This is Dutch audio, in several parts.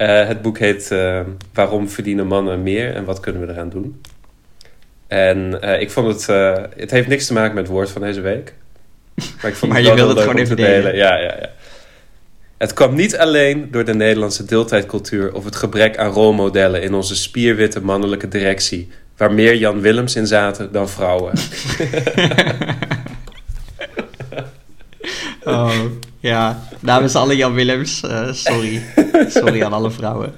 Eh, het boek heet eh, Waarom verdienen mannen meer en wat kunnen we eraan doen? En eh, ik vond het... het heeft niks te maken met het woord van deze week. Maar ik vond Maar het je wel wilde het gewoon even delen. Ja, ja, ja. Het kwam niet alleen door de Nederlandse deeltijdcultuur... of het gebrek aan rolmodellen in onze spierwitte mannelijke directie... waar meer Jan Willems in zaten dan vrouwen. Oh, ja. Namens alle Jan Willems, eh, sorry. Sorry aan alle vrouwen.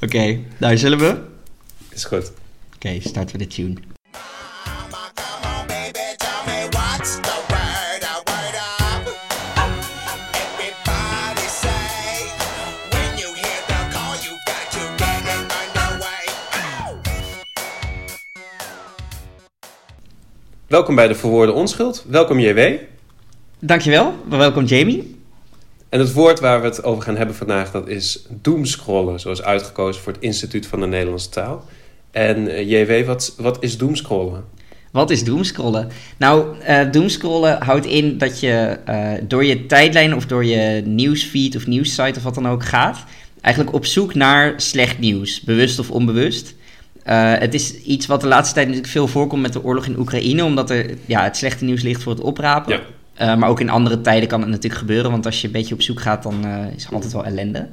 Oké, nou zullen we? Oké, Is goed. starten we de tune. Welkom bij de Verwoorde Onschuld. Welkom JW. Dankjewel, welkom Jamie. En het woord waar we het over gaan hebben vandaag, dat is doomscrollen, zoals uitgekozen voor het Instituut van de Nederlandse Taal. En eh, JW, wat, wat is doomscrollen? Wat is doomscrollen? Nou, eh doomscrollen houdt in dat je eh, door je tijdlijn of door je nieuwsfeed of nieuwssite of wat dan ook gaat, eigenlijk op zoek naar slecht nieuws, bewust of onbewust. Eh, het is iets wat de laatste tijd natuurlijk veel voorkomt met de oorlog in Oekraïne, omdat er ja, het slechte nieuws ligt voor het oprapen. Ja. Eh, maar ook in andere tijden kan het natuurlijk gebeuren, want als je een beetje op zoek gaat, dan eh, is er altijd wel ellende.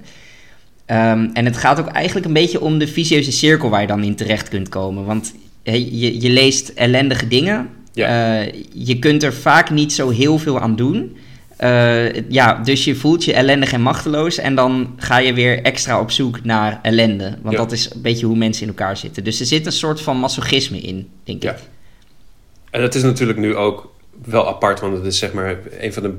Ehm, en het gaat ook eigenlijk een beetje om de vicieuze cirkel waar je dan in terecht kunt komen. Want hey, je, je leest ellendige dingen. Ja. Je kunt er vaak niet zo heel veel aan doen. Eh, ja, dus je voelt je ellendig en machteloos. En dan ga je weer extra op zoek naar ellende. Want Ja. dat is een beetje hoe mensen in elkaar zitten. Dus er zit een soort van masochisme in, denk Ja. ik. En het is natuurlijk nu ook wel apart, want het is zeg maar een van de,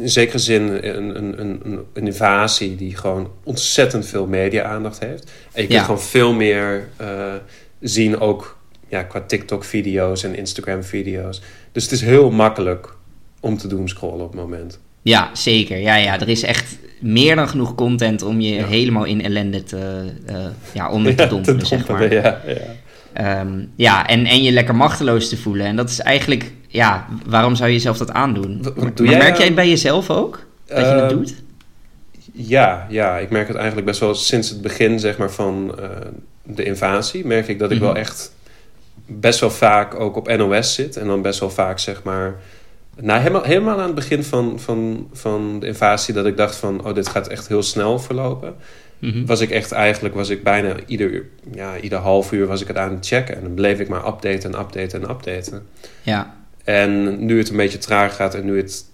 in zekere zin een, een, een, een- een invasie die gewoon ontzettend veel media-aandacht heeft. En je kunt Ja. gewoon veel meer eh, zien ook ja, qua TikTok-video's en Instagram-video's. Dus het is heel makkelijk om te doomscrollen op het moment. Ja, zeker. Ja, ja, er is echt meer dan genoeg content om je Ja. helemaal in ellende te, eh, ja, onder te Ja, dompelen, zeg maar. dompelen, ja, ja. Ehm, ja, en, en je lekker machteloos te voelen. En dat is eigenlijk, ja, waarom zou je jezelf dat aandoen? Wat- doe jij merk aan- jij bij jezelf ook? Dat je het Ehm, doet? Ja, ja, ik merk het eigenlijk best wel sinds het begin zeg maar, van eh, de invasie. Merk ik dat ik Mhm. wel echt best wel vaak ook op NOS zit. En dan best wel vaak zeg maar... Nou, helemaal, helemaal aan het begin van, van, van de invasie dat ik dacht van... Oh, dit gaat echt heel snel verlopen. Mhm. Was ik echt eigenlijk, was ik bijna ieder, uur- ja, ieder half uur was ik het aan het checken. En dan bleef ik maar updaten en updaten en updaten. Ja, En nu het een beetje traag gaat en nu het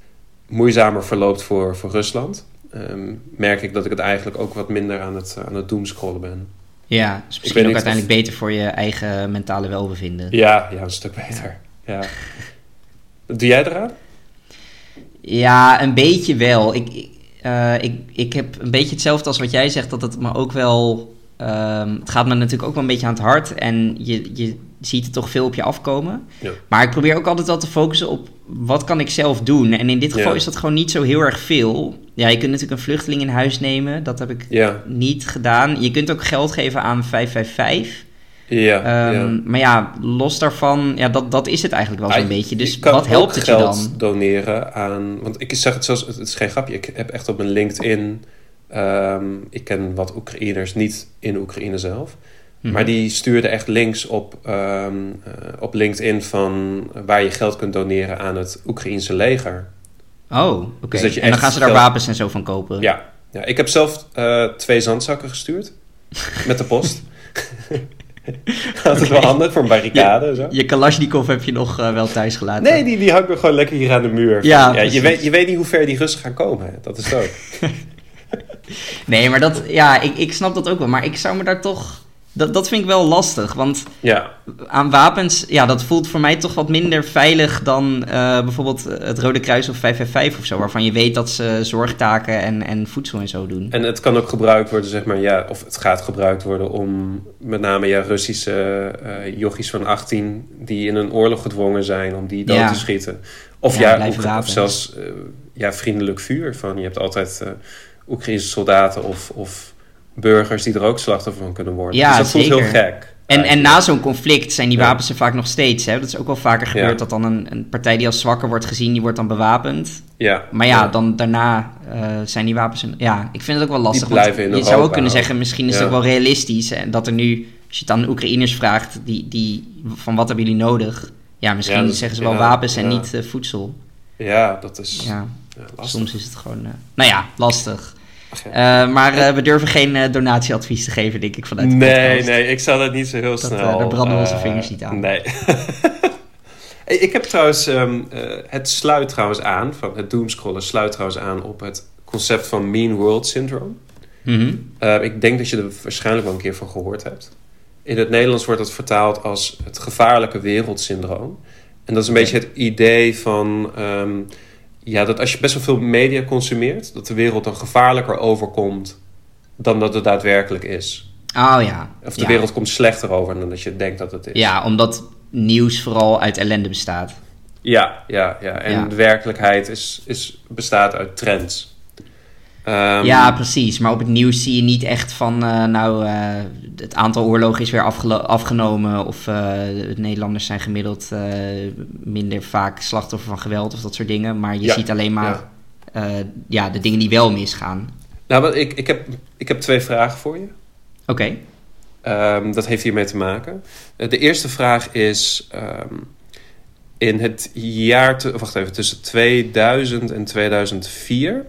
moeizamer verloopt voor, voor Rusland, ehm, merk ik dat ik het eigenlijk ook wat minder aan het, aan het doomscrollen ben. ja. weet misschien ook uiteindelijk beter voor je eigen mentale welbevinden. Ja, ja, een stuk beter. Ja. doe jij eraan? Ja, een beetje wel. Ik, ik, eh, ik, ik heb een beetje hetzelfde als wat jij zegt, dat het me ook wel... ehm, het gaat me natuurlijk ook wel een beetje aan het hart en je, je ziet het toch veel op je afkomen. Ja. Maar ik probeer ook altijd wel te focussen op wat kan ik zelf doen. En in dit geval Ja. is dat gewoon niet zo heel erg veel. Ja, je kunt natuurlijk een vluchteling in huis nemen. Dat heb ik Ja, niet gedaan. Je kunt ook geld geven aan 555. Ja, Ehm, ja. Maar ja, los daarvan, ja, dat, dat is het eigenlijk wel zo'n beetje. Dus wat helpt het je geld dan? doneren aan... Want ik zeg het zoals... Het is geen grapje. Ik heb echt op mijn LinkedIn... ehm, ik ken wat Oekraïners niet in Oekraïne zelf. Mhm. Maar die stuurde echt links op, ehm, eh, op LinkedIn van waar je geld kunt doneren aan het Oekraïense leger. Oh, oké. Dus en dan gaan ze daar geld- wapens en zo van kopen. Ja, ja ik heb zelf eh, twee zandzakken gestuurd met de post. Altijd wel handig voor een barricade. en Zo. Je Kalashnikov heb je nog eh, wel thuis gelaten. Nee, die, die hangt gewoon lekker hier aan de muur. Ja, je, weet, je weet niet hoe ver die Russen gaan komen. hè. Dat is ook. Nee, maar dat, ja, ik, ik snap dat ook wel. Maar ik zou me daar toch... Dat, dat vind ik wel lastig, want Ja, aan wapens, ja, dat voelt voor mij toch wat minder veilig dan eh, bijvoorbeeld het Rode Kruis of 555 of zo, waarvan je weet dat ze zorgtaken en, en voedsel en zo doen. en het kan ook gebruikt worden, zeg maar, ja, of het gaat gebruikt worden om met name ja, Russische eh jochies van 18 die in een oorlog gedwongen zijn om die dood Ja. te schieten. Of Ja, of zelfs eh, ja, vriendelijk vuur. Van, je hebt altijd Oekraïnse soldaten of, of burgers die er ook slachtoffer van kunnen worden. Ja, dus dat voelt heel gek. En, en na zo'n conflict zijn die wapens er vaak nog steeds. Hè? Dat is ook wel vaker gebeurd dat dan een, een partij die als zwakker wordt gezien, die wordt dan bewapend. Ja, Maar ja, dan daarna eh, zijn die wapens... een- ja, ik vind het ook wel lastig. want blijven in je Europa zou ook kunnen ook. zeggen, misschien is het ook wel realistisch. En dat er nu, als je het aan Oekraïners vraagt, die, die, van wat hebben jullie nodig? Ja, misschien Ja, dat- zeggen ze wel ja, wapens en ja. niet eh, voedsel. Ja, dat is Ja, lastig. soms is het gewoon... eh, nou ja, lastig. Eh, maar eh, we durven geen eh, donatieadvies te geven, denk ik, vanuit de Nee, podcast. nee, ik zou dat niet zo heel Dat, snel... daar branden we onze vingers niet aan. Nee. Hey, ik heb trouwens... ehm, eh, het sluit trouwens aan, van het doomscrollen sluit trouwens aan op het concept van Mean World Syndrome. Mhm. Ik denk dat je er waarschijnlijk wel een keer van gehoord hebt. In het Nederlands wordt dat vertaald als het gevaarlijke wereldsyndroom. En dat is een beetje het idee van... ehm, ja, dat als je best wel veel media consumeert... dat de wereld dan gevaarlijker overkomt dan dat het daadwerkelijk is. Oh ja. Of de ja. wereld komt slechter over dan dat je denkt dat het is. Ja, omdat nieuws vooral uit ellende bestaat. ja, ja. ja. En Ja. de werkelijkheid is, is, bestaat uit trends. Ehm, ja, precies. Maar op het nieuws zie je niet echt van, eh, nou, eh, het aantal oorlogen is weer afgenomen. Of de Nederlanders zijn gemiddeld minder vaak slachtoffer van geweld of dat soort dingen. Maar je Ja, ziet alleen maar ja. ja, de dingen die wel misgaan. Nou, ik, ik, heb, ik heb twee vragen voor je. Oké. Ehm, dat heeft hiermee te maken. De eerste vraag is... ehm, in het jaar... Te, wacht even, tussen 2000 en 2004...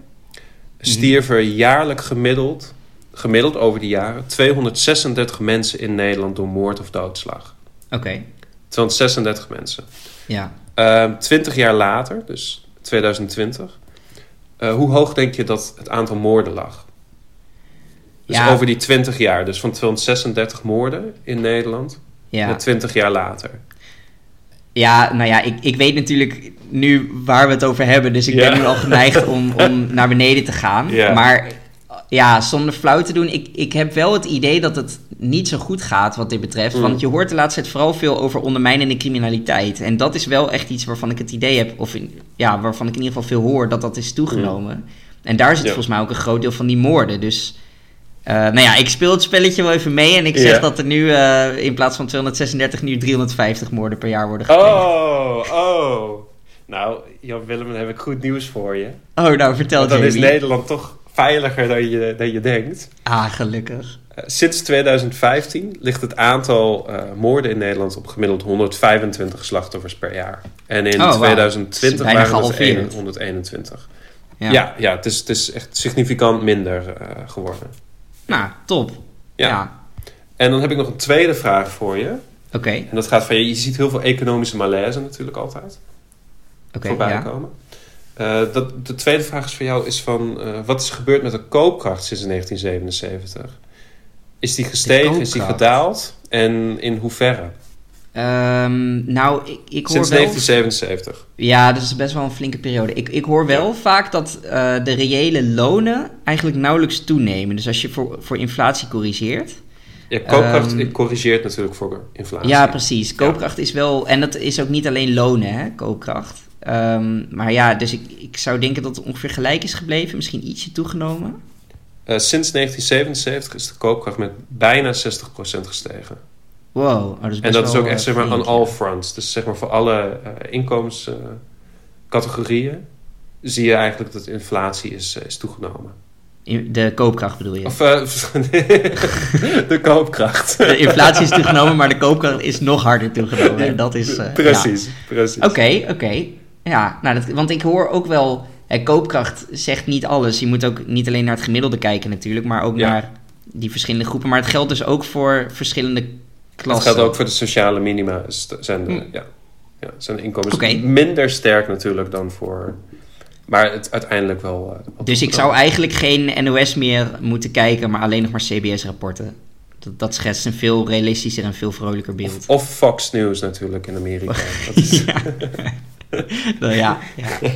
stierven er jaarlijk gemiddeld... gemiddeld over die jaren... 236 mensen in Nederland door moord of doodslag. Oké. 236 mensen. Ja. Ehm 20 jaar later, dus 2020... eh, hoe hoog denk je dat het aantal moorden lag? Dus Ja. over die 20 jaar, dus van 236 moorden in Nederland Ja. naar 20 jaar later. Ja, nou ja, ik, ik weet natuurlijk nu waar we het over hebben. Dus ik Ja. ben nu al geneigd om, om naar beneden te gaan. Ja. Maar ja, zonder flauw te doen. Ik, ik heb wel het idee dat het niet zo goed gaat wat dit betreft. Mm. Want je hoort de laatste tijd vooral veel over ondermijnende criminaliteit. En dat is wel echt iets waarvan ik het idee heb... of in- ja, waarvan ik in ieder geval veel hoor dat dat is toegenomen. En daar zit Ja. volgens mij ook een groot deel van die moorden. Dus... eh, nou ja, ik speel het spelletje wel even mee en ik zeg dat er nu eh, in plaats van 236 nu 350 moorden per jaar worden gepleegd. Oh, oh. Nou, Jan Willem, dan heb ik goed nieuws voor je. Oh, nou vertel Want dan is. Nederland toch veiliger dan je, dan je denkt. Ah, gelukkig. Eh, sinds 2015 ligt het aantal moorden in Nederland op gemiddeld 125 slachtoffers per jaar. En in Oh, wauw. 2020 Bijna waren het gehalveerd. 121. Ja. Ja, ja, het, is, het is echt significant minder geworden. Nou, top. Ja. Ja. En dan heb ik nog een tweede vraag voor je. Oké, En dat gaat van je, je ziet heel veel economische malaise natuurlijk altijd oké, voorbij ja. komen. Eh, dat, de tweede vraag is voor jou is van eh, wat is er gebeurd met de koopkracht sinds 1977? Is die gestegen? Is die gedaald? En in hoeverre? Ehm, nou, ik, ik hoor Sinds wel... 1977. Ja, dat is best wel een flinke periode. Ik, ik hoor wel vaak dat eh, de reële lonen eigenlijk nauwelijks toenemen. Dus als je voor, voor inflatie corrigeert... Ja, koopkracht Ehm, corrigeert natuurlijk voor inflatie. Ja, precies. Koopkracht is wel... En dat is ook niet alleen lonen, hè, koopkracht. Ehm, maar ja, dus ik, ik zou denken dat het ongeveer gelijk is gebleven. Misschien ietsje toegenomen. Eh, sinds 1977 is de koopkracht met bijna 60% gestegen. Wow, oh, dat is En best dat is ook echt eh, zeg maar on all fronts. Dus zeg maar voor alle eh, inkomenscategorieën zie je eigenlijk dat inflatie is, eh, is toegenomen. De koopkracht bedoel je? Of eh, de koopkracht. De inflatie is toegenomen, maar de koopkracht is nog harder toegenomen. En dat is... precies, precies. ja. Oké, oké. Ja, nou, dat, want ik hoor ook wel... Hè, koopkracht zegt niet alles. Je moet ook niet alleen naar het gemiddelde kijken natuurlijk, maar ook Ja. naar die verschillende groepen. Maar het geldt dus ook voor verschillende Dat geldt ook voor de sociale minima. Zijn de, Hm. ja, ja, zijn de inkomens minder sterk natuurlijk dan voor... Maar het uiteindelijk wel... eh, Dus ik zou eigenlijk geen NOS meer moeten kijken, maar alleen nog maar CBS-rapporten. Dat, dat schetst een veel realistischer en veel vrolijker beeld. Of, of Fox News natuurlijk in Amerika. Dat is, ja. nou ja, ja.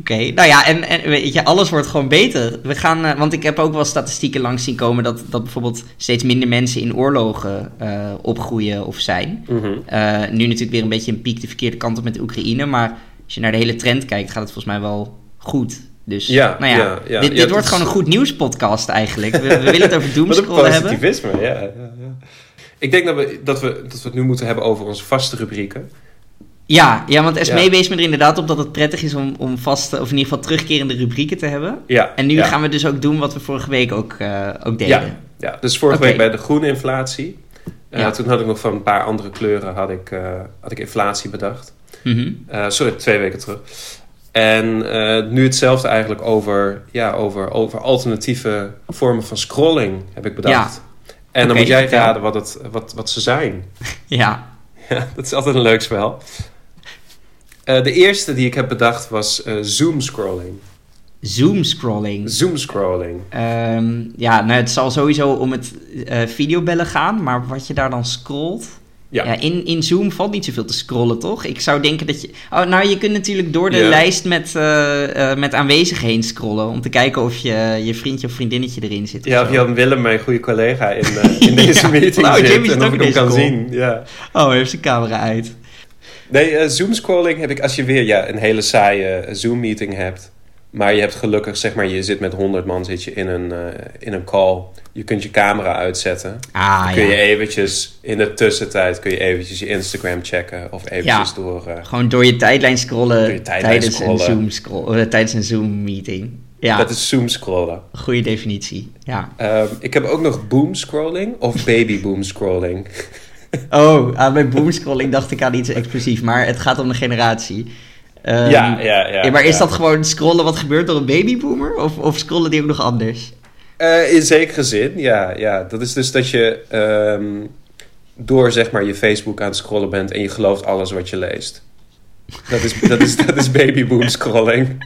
Oké, nou ja, en, en weet je, alles wordt gewoon beter. We gaan, eh, want ik heb ook wel statistieken langs zien komen dat, dat bijvoorbeeld steeds minder mensen in oorlogen eh, opgroeien of zijn. Mhm. Eh, nu natuurlijk weer een beetje een piek de verkeerde kant op met de Oekraïne, maar als je naar de hele trend kijkt, gaat het volgens mij wel goed. Dus Ja, nou ja, ja, ja. dit, wordt is- gewoon een goed nieuwspodcast eigenlijk. We, we willen het over doomscrollen hebben. positivisme, ja. ja, ja. Ik denk dat we, dat, we, dat we het nu moeten hebben over onze vaste rubrieken. Ja, ja want Esmee Ja. wees me er inderdaad op dat het prettig is om, om vaste, of in ieder geval terugkerende rubrieken te hebben. Ja, En nu ja. gaan we dus ook doen wat we vorige week ook, eh, ook deden. Ja, ja, dus vorige week bij de groene inflatie. Ja. Toen had ik nog van een paar andere kleuren had ik, eh, had ik inflatie bedacht. Eh, sorry, twee weken terug. En nu hetzelfde eigenlijk over, ja, over, over alternatieve vormen van scrolling heb ik bedacht. En dan moet jij raden wat, het, wat, wat ze zijn. Ja. Ja, dat is altijd een leuk spel. Eh, de eerste die ik heb bedacht was eh, zoom scrolling. Zoom scrolling. Zoom scrolling. Ehm, ja, nou, het zal sowieso om het eh, videobellen gaan, maar wat je daar dan scrolt. Ja. Ja, in, in Zoom valt niet zoveel te scrollen, toch? Ik zou denken dat je. Oh, nou, je kunt natuurlijk door de lijst met, eh, met aanwezigen heen scrollen. Om te kijken of je, je vriendje of vriendinnetje erin zit. of Ja, of zo. Jan Willem, mijn goede collega, in, in deze Ja. meeting Nou, zit. En of ook ik hem kan zien. Ja. Oh, hij heeft zijn camera uit. Nee, eh, Zoom scrolling heb ik als je weer ja, een hele saaie eh, Zoom meeting hebt. Maar je hebt gelukkig, zeg maar, je zit met 100 man zit je in een, eh, in een call. Je kunt je camera uitzetten. Ah, Dan kun je eventjes, in de tussentijd kun je eventjes je Instagram checken. Of eventjes Ja. door... eh, Gewoon door je tijdlijn scrollen Door je tijdlijn tijdens, scrollen. Een Zoom scroll, tijdens een Zoom meeting. Ja, Dat is Zoom scrollen. goede definitie. Ja. Ehm, ik heb ook nog boom scrolling of baby boom scrolling. Oh, aan bij boomscrolling dacht ik aan iets explosief, maar het gaat om de generatie. Ehm, ja, ja, ja. ja, maar is ja. dat gewoon scrollen wat gebeurt door een babyboomer? Of, of scrollen die ook nog anders? Eh, in zekere zin, ja, ja. Dat is dus dat je ehm, door zeg maar je Facebook aan het scrollen bent en je gelooft alles wat je leest. Dat is, dat is, dat is babyboom scrolling.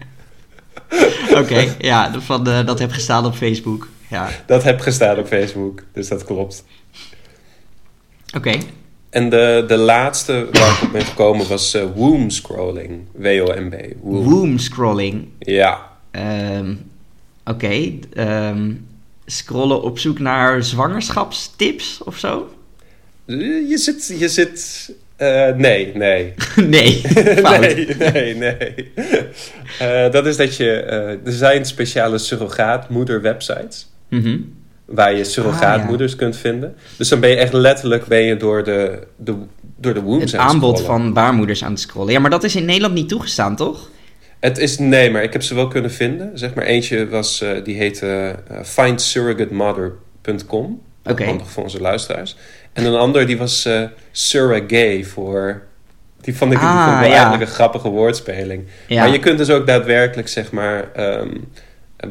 Oké, ja, van, eh, dat heb gestaan op Facebook. Ja, Dat heb gestaan op Facebook, dus dat klopt. Oké. En de, de laatste waar ik op ben gekomen was eh womb scrolling. W-O-M-B. Womb. Womb scrolling. Ja. Ehm, oké, ehm, scrollen op zoek naar zwangerschapstips of zo? Je zit... Je zit eh, nee, nee. nee, nee, nee, nee. Eh, dat is dat je... eh, er zijn speciale surrogaatmoeder-websites... Mhm. Waar je surrogaatmoeders kunt vinden. Dus dan ben je echt letterlijk ben je door de, de, door de wombs Het aan het aanbod scrollen. van baarmoeders aan het scrollen. Ja, maar dat is in Nederland niet toegestaan, toch? Het is... Nee, maar ik heb ze wel kunnen vinden. Zeg maar eentje was... eh, die heette eh, findsurrogatemother.com. Oké. Handig voor onze luisteraars. En een ander die was surrogay voor... Die vond ik, die Ah, vond ik wel ja. eigenlijk een grappige woordspeling. Ja. Maar je kunt dus ook daadwerkelijk, zeg maar... ehm,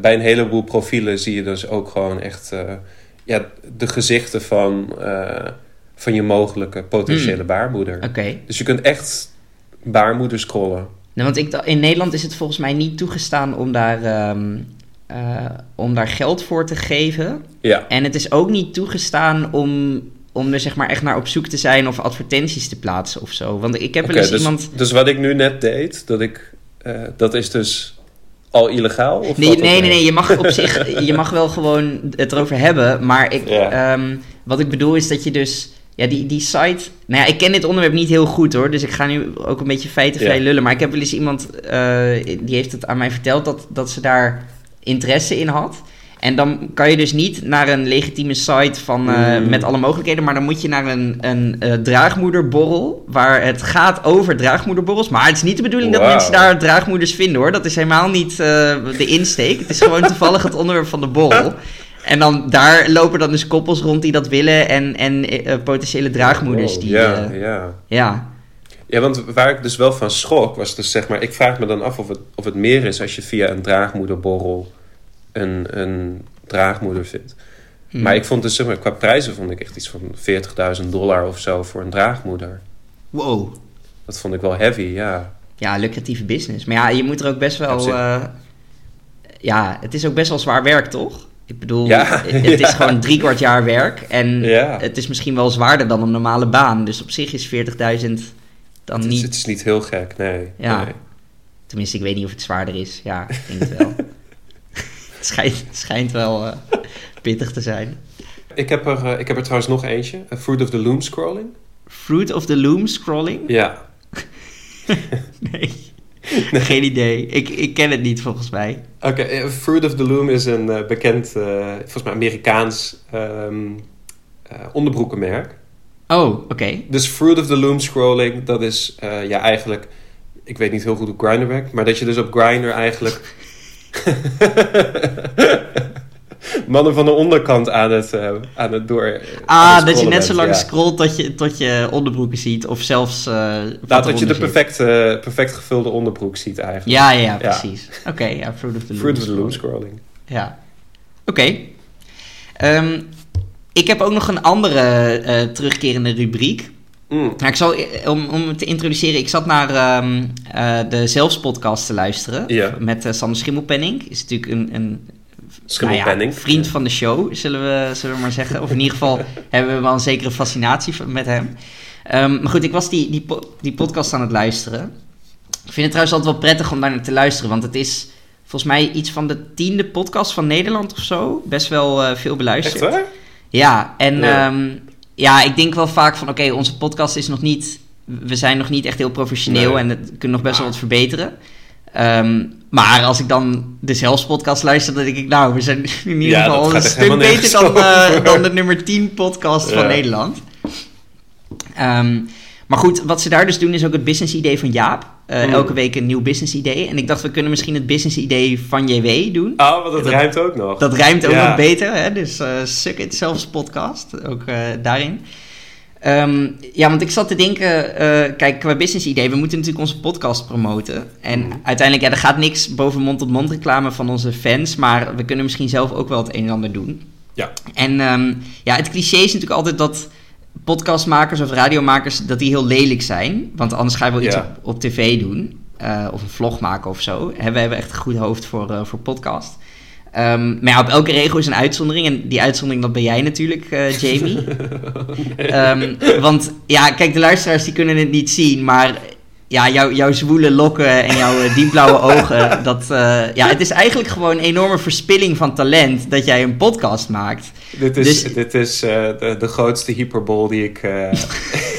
bij een heleboel profielen zie je dus ook gewoon echt... eh, ja, de gezichten van, eh, van je mogelijke potentiële Hmm. baarmoeder. Oké. Dus je kunt echt baarmoeder scrollen. Nou, want ik, in Nederland is het volgens mij niet toegestaan om daar, ehm, eh, om daar geld voor te geven. Ja, En het is ook niet toegestaan om, om er zeg maar echt naar op zoek te zijn of advertenties te plaatsen of zo. Want ik heb wel eens dus, iemand... dus wat ik nu net deed, dat, ik, dat is dus al illegaal? Of Nee, nee, nee, je mag op zich, je mag wel gewoon het erover hebben. Maar ik, Ja. ehm, wat ik bedoel is dat je dus, ja, die, die site. Nou ja, ik ken dit onderwerp niet heel goed hoor, dus ik ga nu ook een beetje feitenvrij Ja. lullen. Maar ik heb wel eens iemand, eh, die heeft het aan mij verteld dat, dat ze daar interesse in had. En dan kan je dus niet naar een legitieme site van, eh, Mm. met alle mogelijkheden, maar dan moet je naar een, een eh, draagmoederborrel, waar het gaat over draagmoederborrels. Maar het is niet de bedoeling dat mensen daar draagmoeders vinden hoor. Dat is helemaal niet eh, de insteek. Het is gewoon toevallig het onderwerp van de borrel. En dan daar lopen dan dus koppels rond die dat willen en, en potentiële draagmoeders Wow, die... ja, ja. ja. Ja, want waar ik dus wel van schrok was dus zeg maar... Ik vraag me dan af of het, of het meer is als je via een draagmoederborrel een, een draagmoeder vindt. Hm. Maar ik vond dus zeg maar, qua prijzen vond ik echt iets van 40.000 dollar of zo voor een draagmoeder. Wow. Dat vond ik wel heavy, ja. Ja, lucratieve business. Maar ja, je moet er ook best wel... zich. eh, ja, het is ook best wel zwaar werk, toch? Ik bedoel, Ja, het is ja. gewoon drie kwart jaar werk. En Ja. het is misschien wel zwaarder dan een normale baan. Dus op zich is 40.000 dan Het is, niet... het is niet heel gek, nee. Ja. nee. Tenminste, ik weet niet of het zwaarder is. Ja, ik denk het wel. het, schijnt, schijnt wel eh, pittig te zijn. Ik, heb er, eh, ik heb er trouwens nog eentje. A Fruit of the Loom scrolling. Fruit of the Loom scrolling? Ja. Nee. Geen idee. Ik, ik ken het niet volgens mij. Oké, eh, Fruit of the Loom is een bekend, volgens mij Amerikaans eh, onderbroekenmerk. Oh, oké. Dus Fruit of the Loom scrolling, dat is ja eigenlijk... Ik weet niet heel goed hoe Grindr werkt, maar dat je dus op Grindr eigenlijk... mannen van de onderkant aan het, eh, aan het door... Ah, dat je net zo lang ja. scrolt tot je, tot je onderbroeken ziet. Of zelfs. wat Nou, dat je de perfect, eh, perfect gevulde onderbroek ziet eigenlijk. Ja, ja, ja, precies. Oké, ja, Fruit of the Loom. Fruit of the Loom scroll. scrolling. Ja. Oké. Ehm, ik heb ook nog een andere terugkerende rubriek. Mm. Nou, ik zal, eh, om, om te introduceren, ik zat naar ehm, eh, de Zelfs-podcast te luisteren. Met eh, Sander Schimmelpenning. Is natuurlijk een, een Schimmelpenning. nou ja, vriend van de show, zullen we, zullen we maar zeggen. Of in ieder geval hebben we wel een zekere fascinatie met hem. Ehm, maar goed, ik was die, die, die podcast aan het luisteren. Ik vind het trouwens altijd wel prettig om daar naar te luisteren, want het is volgens mij iets van de tiende podcast van Nederland of zo. Best wel veel beluisterd. Echt waar? Ja, en Ja. ja, ja ik denk wel vaak van oké, onze podcast is nog niet, we zijn nog niet echt heel professioneel Nee. en het kunnen nog best wel wat verbeteren. Ehm, maar als ik dan de Zelfs podcast luister, dan denk ik, nou, we zijn in ieder Ja, geval een stuk beter dan, eh, dan de nummer 10 podcast van. Nederland. Ehm, maar goed, wat ze daar dus doen is ook het business idee van Jaap. Eh, Mm. Elke week een nieuw business idee. En ik dacht, we kunnen misschien het business idee van JW doen. Oh, want dat, Dat- rijmt ook nog. Dat rijmt ook Ja. nog beter, hè? dus eh Suck It Zelfs podcast, ook eh, daarin. Ehm, ja, want ik zat te denken, kijk, qua business idee, we moeten natuurlijk onze podcast promoten. En Mhm. uiteindelijk, ja, er gaat niks boven mond-tot-mond reclame van onze fans, maar we kunnen misschien zelf ook wel het een en ander doen. Ja. En ehm, ja, het cliché is natuurlijk altijd dat podcastmakers of radiomakers, dat die heel lelijk zijn. Want anders ga je wel iets Ja. op, op tv doen, eh, of een vlog maken of zo. We hebben echt een goed hoofd voor, eh, voor podcast. Ehm, maar ja, op elke regel is een uitzondering. En die uitzondering, dat ben jij natuurlijk, eh, Jamie. Ehm, want ja, kijk, de luisteraars die kunnen het niet zien, maar ja, jouw, jouw zwoele lokken en jouw eh, diepblauwe ogen, dat, eh, ja, het is eigenlijk gewoon een enorme verspilling van talent dat jij een podcast maakt. Dit is, Dus- dit is eh, de, de grootste hyperbol die ik...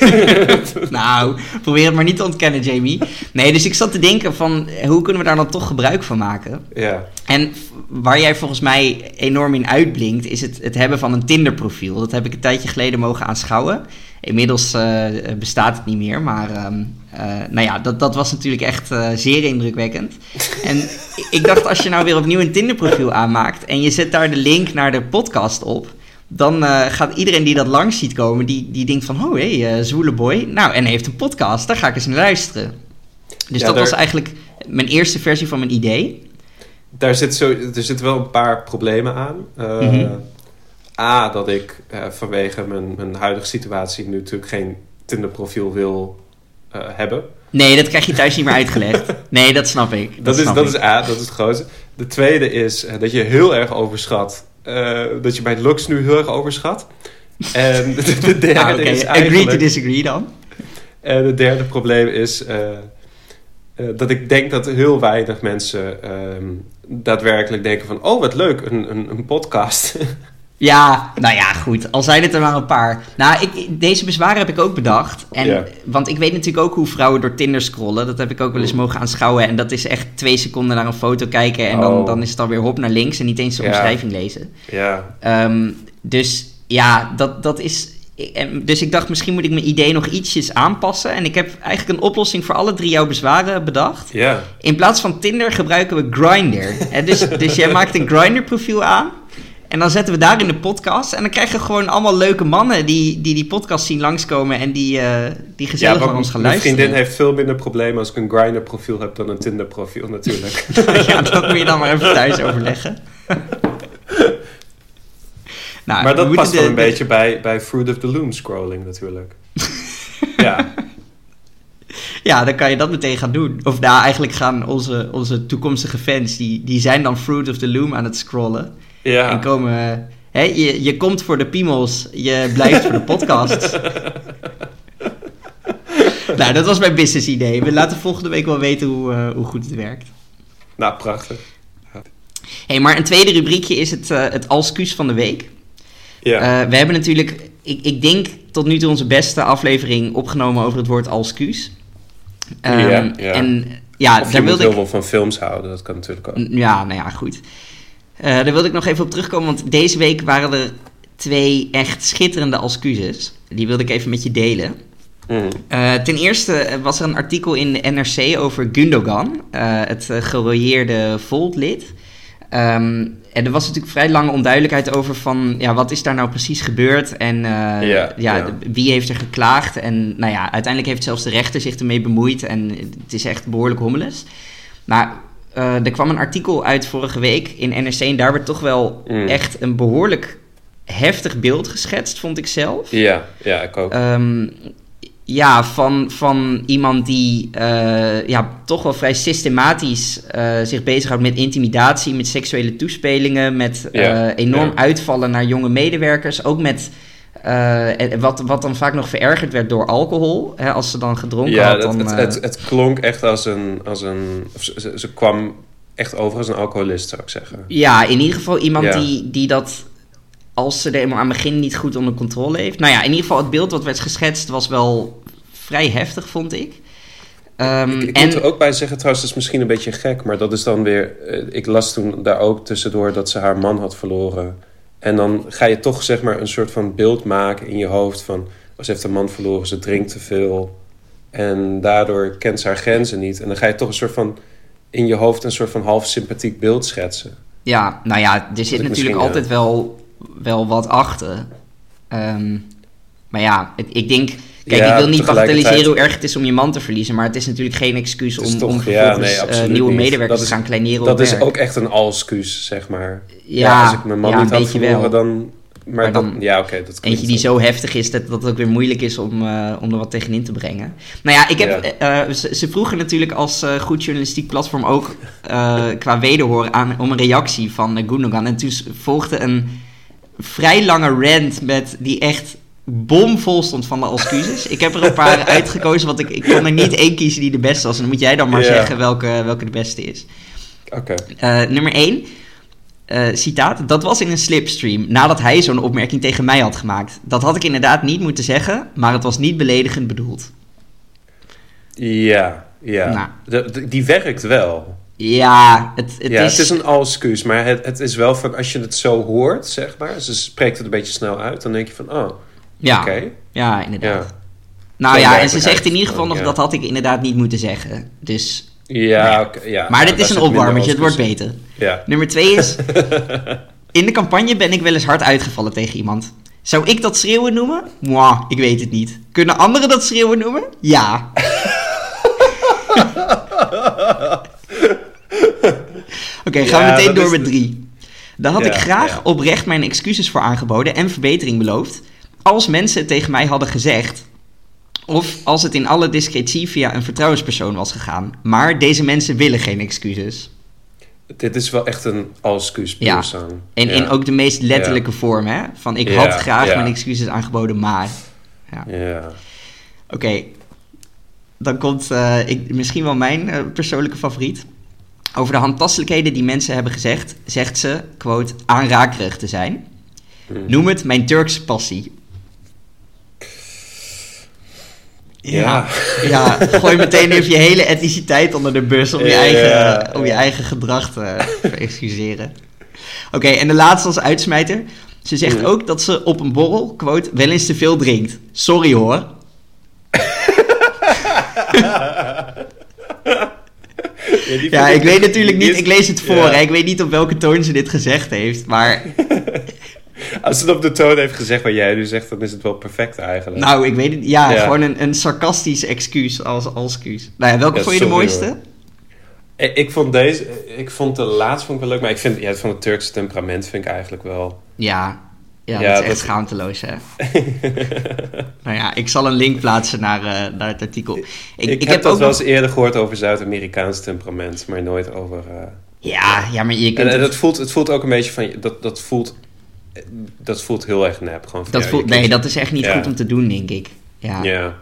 Nou, probeer het maar niet te ontkennen, Jamie. Nee, dus ik zat te denken van, hoe kunnen we daar dan toch gebruik van maken? ja. En waar jij volgens mij enorm in uitblinkt, is het, het hebben van een Tinder-profiel. Dat heb ik een tijdje geleden mogen aanschouwen. Inmiddels bestaat het niet meer, maar ehm, eh, nou ja, dat, dat was natuurlijk echt eh, zeer indrukwekkend. En ik- dacht, als je nou weer opnieuw een Tinder-profiel aanmaakt en je zet daar de link naar de podcast op, dan eh, gaat iedereen die dat langs ziet komen, die, die denkt van, oh hé, hey, zwoele boy, nou, en hij heeft een podcast, daar ga ik eens naar luisteren. Dus Ja, dat was eigenlijk mijn eerste versie van mijn idee. Daar zit zo, er zitten wel een paar problemen aan. Mhm. A, dat ik vanwege mijn, mijn huidige situatie nu natuurlijk geen Tinder-profiel wil hebben. Nee, dat krijg je thuis niet meer uitgelegd. Nee, dat snap ik. Dat, Dat, is, dat ik. is A, dat is het grootste. De tweede is eh, dat je heel erg overschat. eh, dat je bij looks nu heel erg overschat. En de, de derde Ah, oké. is Agree to disagree dan. En het derde probleem is eh, eh, dat ik denk dat heel weinig mensen ehm, daadwerkelijk denken van... Oh, wat leuk, een, een, een podcast. Ja, nou ja, goed. Al zijn het er maar een paar. Nou, ik, deze bezwaren heb ik ook bedacht. En, Ja. Want ik weet natuurlijk ook hoe vrouwen door Tinder scrollen. Dat heb ik ook wel eens mogen aanschouwen. En dat is echt twee seconden naar een foto kijken. En dan, Oh. dan is het alweer hop naar links. En niet eens de Ja. omschrijving lezen. ja, Ehm, dus ja, dat, dat is. Dus ik dacht, misschien moet ik mijn idee nog ietsjes aanpassen. En ik heb eigenlijk een oplossing voor alle drie jouw bezwaren bedacht. ja. In plaats van Tinder gebruiken we Grindr. Dus, dus jij maakt een Grindr profiel aan. En dan zetten we daar in de podcast. En dan krijgen we gewoon allemaal leuke mannen die die, die podcast zien langskomen. En die, eh, die gezellig ja naar ons gaan mijn luisteren. vriendin heeft veel minder problemen als ik een Grindr profiel heb dan een Tinder profiel natuurlijk. ja, dat moet je dan maar even thuis overleggen. nou, maar dat past de- wel een de- beetje bij, bij Fruit of the Loom scrolling natuurlijk. ja, Ja, dan kan je dat meteen gaan doen. Of nou, eigenlijk gaan onze, onze toekomstige fans... Die, die zijn dan Fruit of the Loom aan het scrollen. En ja. komen... Hè, je, je komt voor de piemels, je blijft voor de podcasts. nou, dat was mijn business idee. We laten volgende week wel weten hoe, eh, hoe goed het werkt. Nou, prachtig. hey, maar een tweede rubriekje is het, eh het Alscuus van de week. Ja, Eh, we hebben natuurlijk, ik, ik denk tot nu toe onze beste aflevering opgenomen over het woord Alscuus. Ehm, Ja, ja. En ja, of daar wilde heel ik... veel van films houden, dat kan natuurlijk ook. Ja, nou ja, goed. Eh, daar wilde ik nog even op terugkomen, want deze week waren er twee echt schitterende excuses. Die wilde ik even met je delen. Mm. Eh, ten eerste was er een artikel in de NRC over Gundogan, eh, het gerooieerde Volt-lid. Ehm, en er was natuurlijk vrij lange onduidelijkheid over van, ja, wat is daar nou precies gebeurd en Ja, ja, wie heeft er geklaagd. En nou ja, uiteindelijk heeft zelfs de rechter zich ermee bemoeid en het is echt behoorlijk hommeles. Maar eh, er kwam een artikel uit vorige week in NRC en daar werd toch wel Mm. echt een behoorlijk heftig beeld geschetst, vond ik zelf. Ja, ja, ik ook. Ehm, ja, van, van iemand die eh, ja, toch wel vrij systematisch eh, zich bezighoudt met intimidatie, met seksuele toespelingen, met Ja, enorm ja. uitvallen naar jonge medewerkers. Ook met eh, en wat, wat dan vaak nog verergerd werd door alcohol. Hè, als ze dan gedronken ja, had, het, dan... het, eh, het, het klonk echt als een... Als een ze, ze- ze kwam echt over als een alcoholist, zou ik zeggen. Ja, in ieder geval iemand Ja. die, die dat, als ze er helemaal aan het begin niet goed onder controle heeft. Nou ja, in ieder geval het beeld wat werd geschetst was wel vrij heftig, vond ik. Ehm, Ik, ik en, moet er ook bij zeggen, trouwens, dat is misschien een beetje gek, maar dat is dan weer. eh, ik las toen daar ook tussendoor dat ze haar man had verloren. En dan ga je toch zeg maar een soort van beeld maken in je hoofd van. Ze heeft een man verloren, ze drinkt te veel. En daardoor kent ze haar grenzen niet. En dan ga je toch een soort van in je hoofd een soort van half sympathiek beeld schetsen. Ja, nou ja, er zit natuurlijk altijd wel, wel wat achter. Ehm, maar ja, ik, ik denk... Kijk, Ja, ik wil niet bagatelliseren hoe erg het is om je man te verliezen... maar het is natuurlijk geen excuus om, toch- om ja, nee, eh, nieuwe niet. medewerkers te gaan kleineren Dat is ook echt een alscuus, zeg maar. Ja, als ik mijn man ja, niet had verloren, wel. dan. Maar, Maar dan dan, ja, oké, dat Eentje die zo. heftig is dat, dat het ook weer moeilijk is om, om er wat tegenin te brengen. Nou ja, ik heb, eh, ze, ze vroegen natuurlijk als goed journalistiek platform ook qua wederhoor aan, om een reactie van uh, Gundogan. En toen volgde een vrij lange rant met die echt bomvol stond van de excuses. ik heb er een paar uitgekozen, want ik, ik kon er niet één kiezen die de beste was. En dan moet jij dan maar zeggen welke, welke de beste is. Oké. Eh, nummer 1. citaat. Dat was in een slipstream nadat hij zo'n opmerking tegen mij had gemaakt. Dat had ik inderdaad niet moeten zeggen, maar het was niet beledigend bedoeld. Ja, ja. Nou. De- de- die werkt wel. Ja, het, het ja, is... het is een alscuus, maar het, het is wel van als je het zo hoort, zeg maar, ze spreekt het een beetje snel uit, dan denk je van, oh, ja, ja, inderdaad. Ja. Nou ja, en ze zegt in ieder geval nog dat had ik inderdaad niet moeten zeggen. Dus, Ja, oké, ja. maar dit is een opwarmertje, het wordt beter. Ja. Nummer 2 is... in de campagne ben ik wel eens hard uitgevallen tegen iemand. Zou ik dat schreeuwen noemen? Mwah, ik weet het niet. Kunnen anderen dat schreeuwen noemen? Ja. Oké, gaan we Ja, meteen door met drie. Daar had Ja, ik graag ja. oprecht mijn excuses voor aangeboden en verbetering beloofd. Als mensen het tegen mij hadden gezegd. Of als het in alle discretie via een vertrouwenspersoon was gegaan. Maar deze mensen willen geen excuses. Dit is wel echt een alscuus Ja. En ja. in ook de meest letterlijke vorm, hè? Van ik had graag mijn excuses aangeboden, maar. Ja. Ja. Oké, dan komt eh, ik, misschien wel mijn eh, persoonlijke favoriet. Over de handtastelijkheden die mensen hebben gezegd, zegt ze, quote, aanrakerig te zijn. Hmm. Noem het mijn Turkse passie. Ja. ja, gooi meteen even je hele etniciteit onder de bus om je, eigen, ja. om je eigen gedrag te excuseren. Oké, en de laatste als uitsmijter. Ze zegt ook dat ze op een borrel, quote, wel eens te veel drinkt. Sorry hoor. Ja, ik weet natuurlijk niet, is- ik lees het voor, hè. ik weet niet op welke toon ze dit gezegd heeft, maar Als het op de toon heeft gezegd wat jij nu zegt, dan is het wel perfect eigenlijk. nou, ik weet het, ja, Ja. gewoon een, een sarcastisch excuus als, als excuus. Nou ja, welke Ja, vond je de mooiste? hoor. Ik, ik vond deze, ik vond de laatste vond ik wel leuk, maar ik vind ja, het van het Turkse temperament vind ik eigenlijk wel. Ja, ja, Ja, dat is echt dat- schaamteloos, hè. nou ja, ik zal een link plaatsen naar, eh, naar het artikel. Ik, Ik, ik, heb, heb dat ook wel eens eerder gehoord over Zuid-Amerikaans temperament, maar nooit over. eh, Ja, ja, maar je kunt... en het- dat voelt, het voelt ook een beetje van, dat, dat voelt, dat voelt heel erg nep. Gewoon dat voelt, nee, dat is echt niet Ja. goed om te doen, denk ik. Ja, Ja.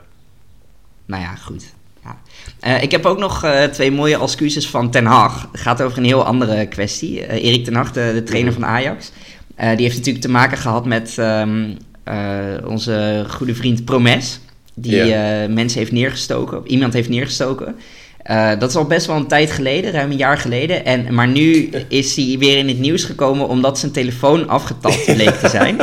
nou ja, goed. Ja. Eh, ik heb ook nog eh, twee mooie excuses van Ten Hag. Het gaat over een heel andere kwestie. Eh, Erik Ten Hag, de, de trainer Mhm. van Ajax. Die heeft natuurlijk te maken gehad met ehm, eh, onze goede vriend Promes. Die mensen heeft neergestoken. Iemand heeft neergestoken. Eh, dat is al best wel een tijd geleden, ruim een jaar geleden. En, maar nu is hij weer in het nieuws gekomen omdat zijn telefoon afgetapt bleek te zijn.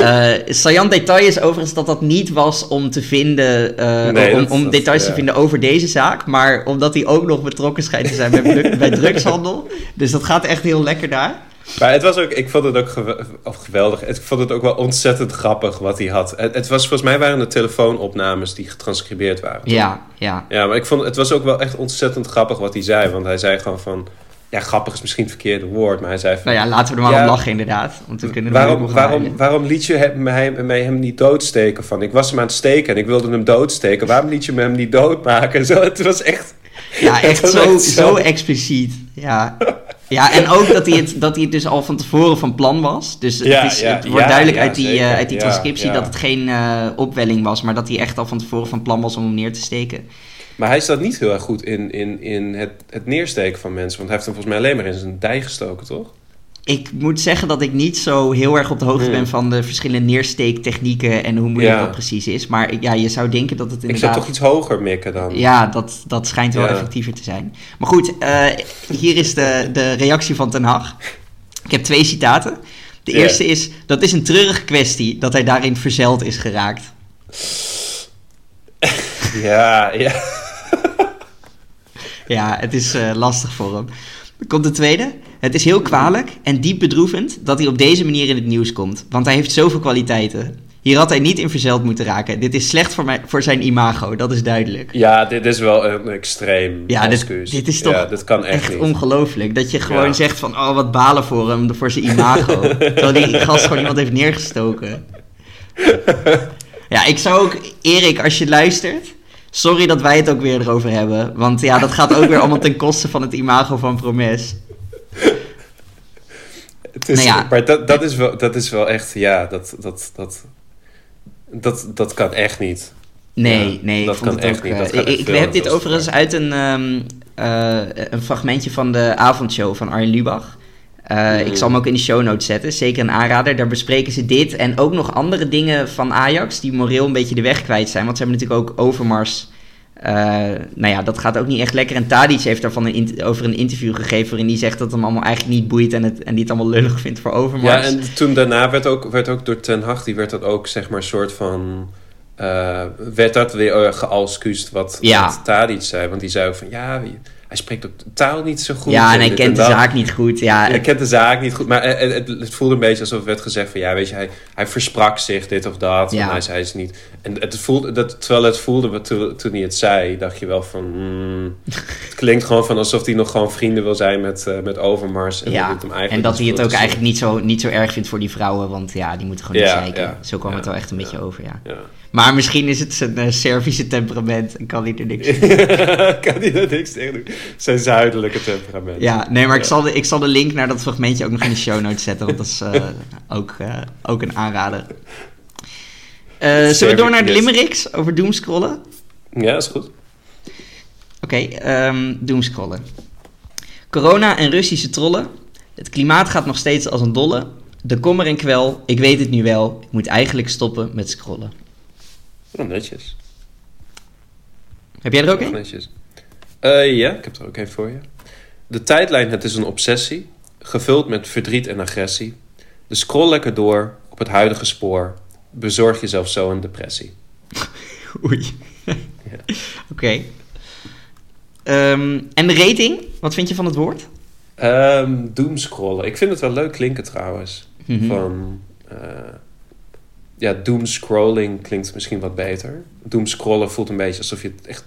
Eh saillant detail is overigens dat dat niet was om te vinden, eh, Nee, om, dat- om dat- details te vinden over deze zaak, maar omdat hij ook nog betrokken schijnt te zijn bij drugshandel. Dus dat gaat echt heel lekker daar. Maar het was ook, ik vond het ook of geweldig. Ik vond het ook wel ontzettend grappig wat hij had. Het, het was, volgens mij waren het telefoonopnames die getranscribeerd waren. toch? Ja, ja. Ja, maar ik vond het was ook wel echt ontzettend grappig wat hij zei. Want hij zei gewoon van. Ja, grappig is misschien het verkeerde woord, maar hij zei van. Nou ja, laten we er maar Ja. om lachen inderdaad. Want we kunnen Waarom, waarom, waarom liet je hem, mij, mij hem niet doodsteken? Van, ik was hem aan het steken en ik wilde hem doodsteken. Waarom liet je hem niet doodmaken? Zo, het was echt... Ja, echt zo, echt zo. zo expliciet. Ja. ja, en ook dat hij, het, dat hij het dus al van tevoren van plan was. Dus Ja, het, is, ja, het wordt ja, duidelijk uit die, eh, uit die transcriptie dat het geen eh, opwelling was, maar dat hij echt al van tevoren van plan was om hem neer te steken. Maar hij staat niet heel erg goed in, in, in het, het neersteken van mensen. Want hij heeft hem volgens mij alleen maar in zijn dij gestoken, toch? Ik moet zeggen dat ik niet zo heel erg op de hoogte Hmm. ben van de verschillende neersteektechnieken en hoe moeilijk Ja. dat precies is. Maar ja, je zou denken dat het Ik zou inderdaad... toch iets hoger mikken dan. Ja, dat, dat schijnt wel Ja. effectiever te zijn. Maar goed, eh, hier is de, de reactie van Ten Hag. Ik heb twee citaten. De eerste is, dat is een treurige kwestie dat hij daarin verzeild is geraakt. Ja, ja. Ja, het is eh, lastig voor hem. Dan komt de tweede. Het is heel kwalijk en diep bedroevend dat hij op deze manier in het nieuws komt. Want hij heeft zoveel kwaliteiten. Hier had hij niet in verzeild moeten raken. Dit is slecht voor, mij, voor zijn imago, dat is duidelijk. Ja, dit is wel een extreem Ja, dit, excuus. dit is toch Ja, dit kan echt, echt ongelooflijk. Dat je gewoon Ja. zegt van, oh wat balen voor hem, voor zijn imago. Terwijl die gast gewoon iemand heeft neergestoken. Ja, ik zou ook, Erik, als je luistert, sorry dat wij het ook weer erover hebben. Want ja, dat gaat ook weer allemaal ten koste van het imago van Promes. Het is, Nou ja. Maar dat, dat, is wel, dat is wel echt, ja, dat, dat, dat, dat, dat kan echt niet. Nee, Ja, nee, dat ik vond kan het echt ook... niet. eh, Dat ik, heb dit overigens uit een, ehm, eh, een fragmentje van de avondshow van Arjen Lubach. Eh, Ik zal hem ook in de show notes zetten, zeker een aanrader. Daar bespreken ze dit en ook nog andere dingen van Ajax... die moreel een beetje de weg kwijt zijn. Want ze hebben natuurlijk ook Overmars... eh, nou ja, dat gaat ook niet echt lekker. En Tadic heeft daarvan een over een interview gegeven... waarin hij zegt dat hem allemaal eigenlijk niet boeit... en, het, en die het allemaal lullig vindt voor Ja, Overmars. en toen daarna werd ook, werd ook door Ten Hag, die werd dat ook, zeg maar, soort van... eh, werd dat weer uh, wat, Ja. wat Tadic zei. Want die zei ook van, ja, hij spreekt ook de taal niet zo goed. ja, en hij kent de zaak niet goed. Ja, Hij het- kent de zaak niet goed, maar het, het, het voelde een beetje alsof er werd gezegd van... ja, weet je, hij, hij versprak zich dit of dat, Ja. en hij zei niet. En het voelde, dat, terwijl het voelde, wat toen, toen hij het zei, dacht je wel van... hmm, het klinkt gewoon van alsof hij nog gewoon vrienden wil zijn met, eh, met Overmars. En, ja, dat, hem eigenlijk en dat hij het ook eigenlijk niet zo, niet zo erg vindt voor die vrouwen, want ja, die moeten gewoon Ja, niet zeiken. ja, zo kwam het wel echt een beetje over, ja. Maar misschien is het zijn eh, Servische temperament en kan hij er niks aan kan hij er niks tegen doen. Zijn zuidelijke temperament. Ja, nee, maar ik zal, de, ik zal de link naar dat fragmentje ook nog in de show notes zetten, want dat is eh, ook, eh, ook een aanrader. Zullen we door naar de limericks over doomscrollen? Ja, is goed. Oké, ehm doomscrollen. Corona en Russische trollen. Het klimaat gaat nog steeds als een dolle. De kommer en kwel, ik weet het nu wel. Ik moet eigenlijk stoppen met scrollen. Oh, netjes. Heb jij er ook een? netjes. Eh, ja, ik heb er ook een voor je. De tijdlijn, het is een obsessie. Gevuld met verdriet en agressie. Dus scroll lekker door op het huidige spoor. Bezorg jezelf zo een depressie. Oei. Oké. Ehm, en de rating? Wat vind je van het woord? Ehm doomscrollen. Ik vind het wel leuk klinken trouwens. Mhm. Van, eh, ja, doomscrolling klinkt misschien wat beter. Doomscrollen voelt een beetje alsof je het echt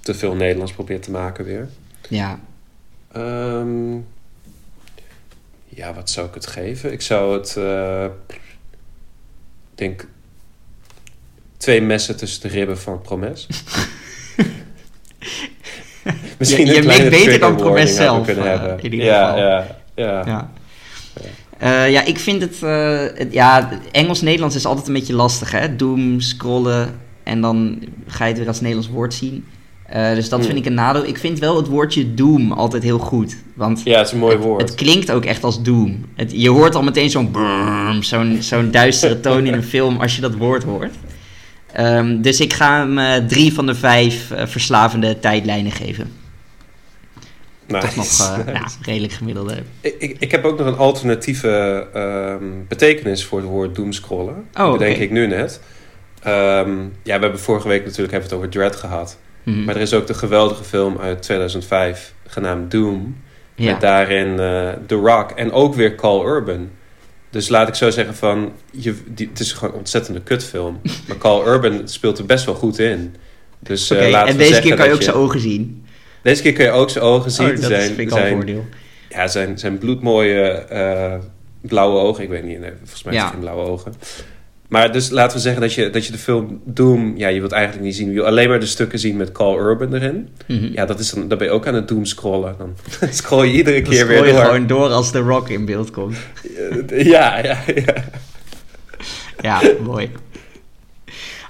te veel Nederlands probeert te maken weer. Ja. Ehm, ja, wat zou ik het geven? Ik zou het, eh, ik denk, twee messen tussen de ribben van Promes. Je- je een kleine beter dan Promes zelf, eh, hebben. in ieder ja, geval. Ja, ja, Ja. Eh, ja, ik vind het, eh, het- ja, Engels-Nederlands is altijd een beetje lastig, hè? Doom, scrollen en dan ga je het weer als Nederlands woord zien. Eh, dus dat Hmm. vind ik een nadeel. Ik vind wel het woordje doom altijd heel goed. Want Ja, het is een mooi het, woord. het klinkt ook echt als doom. Het, je hoort al meteen zo'n zo'n zo'n duistere toon in een film als je dat woord hoort. Dus ik ga hem drie van de vijf verslavende tijdlijnen geven. Nice. toch nog eh, Nice. nou, redelijk gemiddelde. Ik, ik, ik heb ook nog een alternatieve ehm, betekenis voor het woord doomscrollen. Oh, Dat bedenk oké. ik nu net. Ehm, ja, we hebben vorige week natuurlijk hebben we het over Dread gehad. Mhm. Maar er is ook de geweldige film uit 2005 genaamd Doom. ja. Met daarin eh, The Rock en ook weer Carl Urban. Dus laat ik zo zeggen van... Je, die, het is gewoon een ontzettende kutfilm. maar Carl Urban speelt er best wel goed in. Dus eh, laten en we deze zeggen keer kan je ook zijn ogen zien. Deze keer kun je ook zijn ogen zien. Oh, dat zijn, vind ik al voordeel. ja, zijn, zijn bloedmooie eh, blauwe ogen. Ik weet niet, nee, volgens mij Ja. heeft hij geen blauwe ogen. Maar dus laten we zeggen dat je, dat je de film Doom... Ja, je wilt eigenlijk niet zien. Je wil alleen maar de stukken zien met Carl Urban erin. Mhm. Ja, dat is dan, dan ben je ook aan het Doom scrollen. Dan scroll je iedere Dan keer scroll weer je door. gewoon door als The Rock in beeld komt. Ja, ja, ja. Ja, mooi.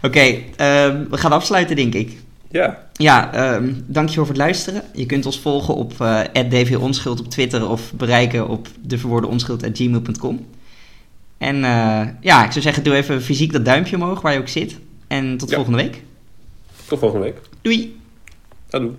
Oké, ehm, we gaan afsluiten, denk ik. Ja, Ja, ehm dankjewel voor het luisteren. Je kunt ons volgen op eh @dvonschuld op Twitter of bereiken op deverwoordenonschuld.gmail.com. En eh, ja, ik zou zeggen, doe even fysiek dat duimpje omhoog waar je ook zit. En tot Ja. volgende week. tot volgende week. Doei! Doei.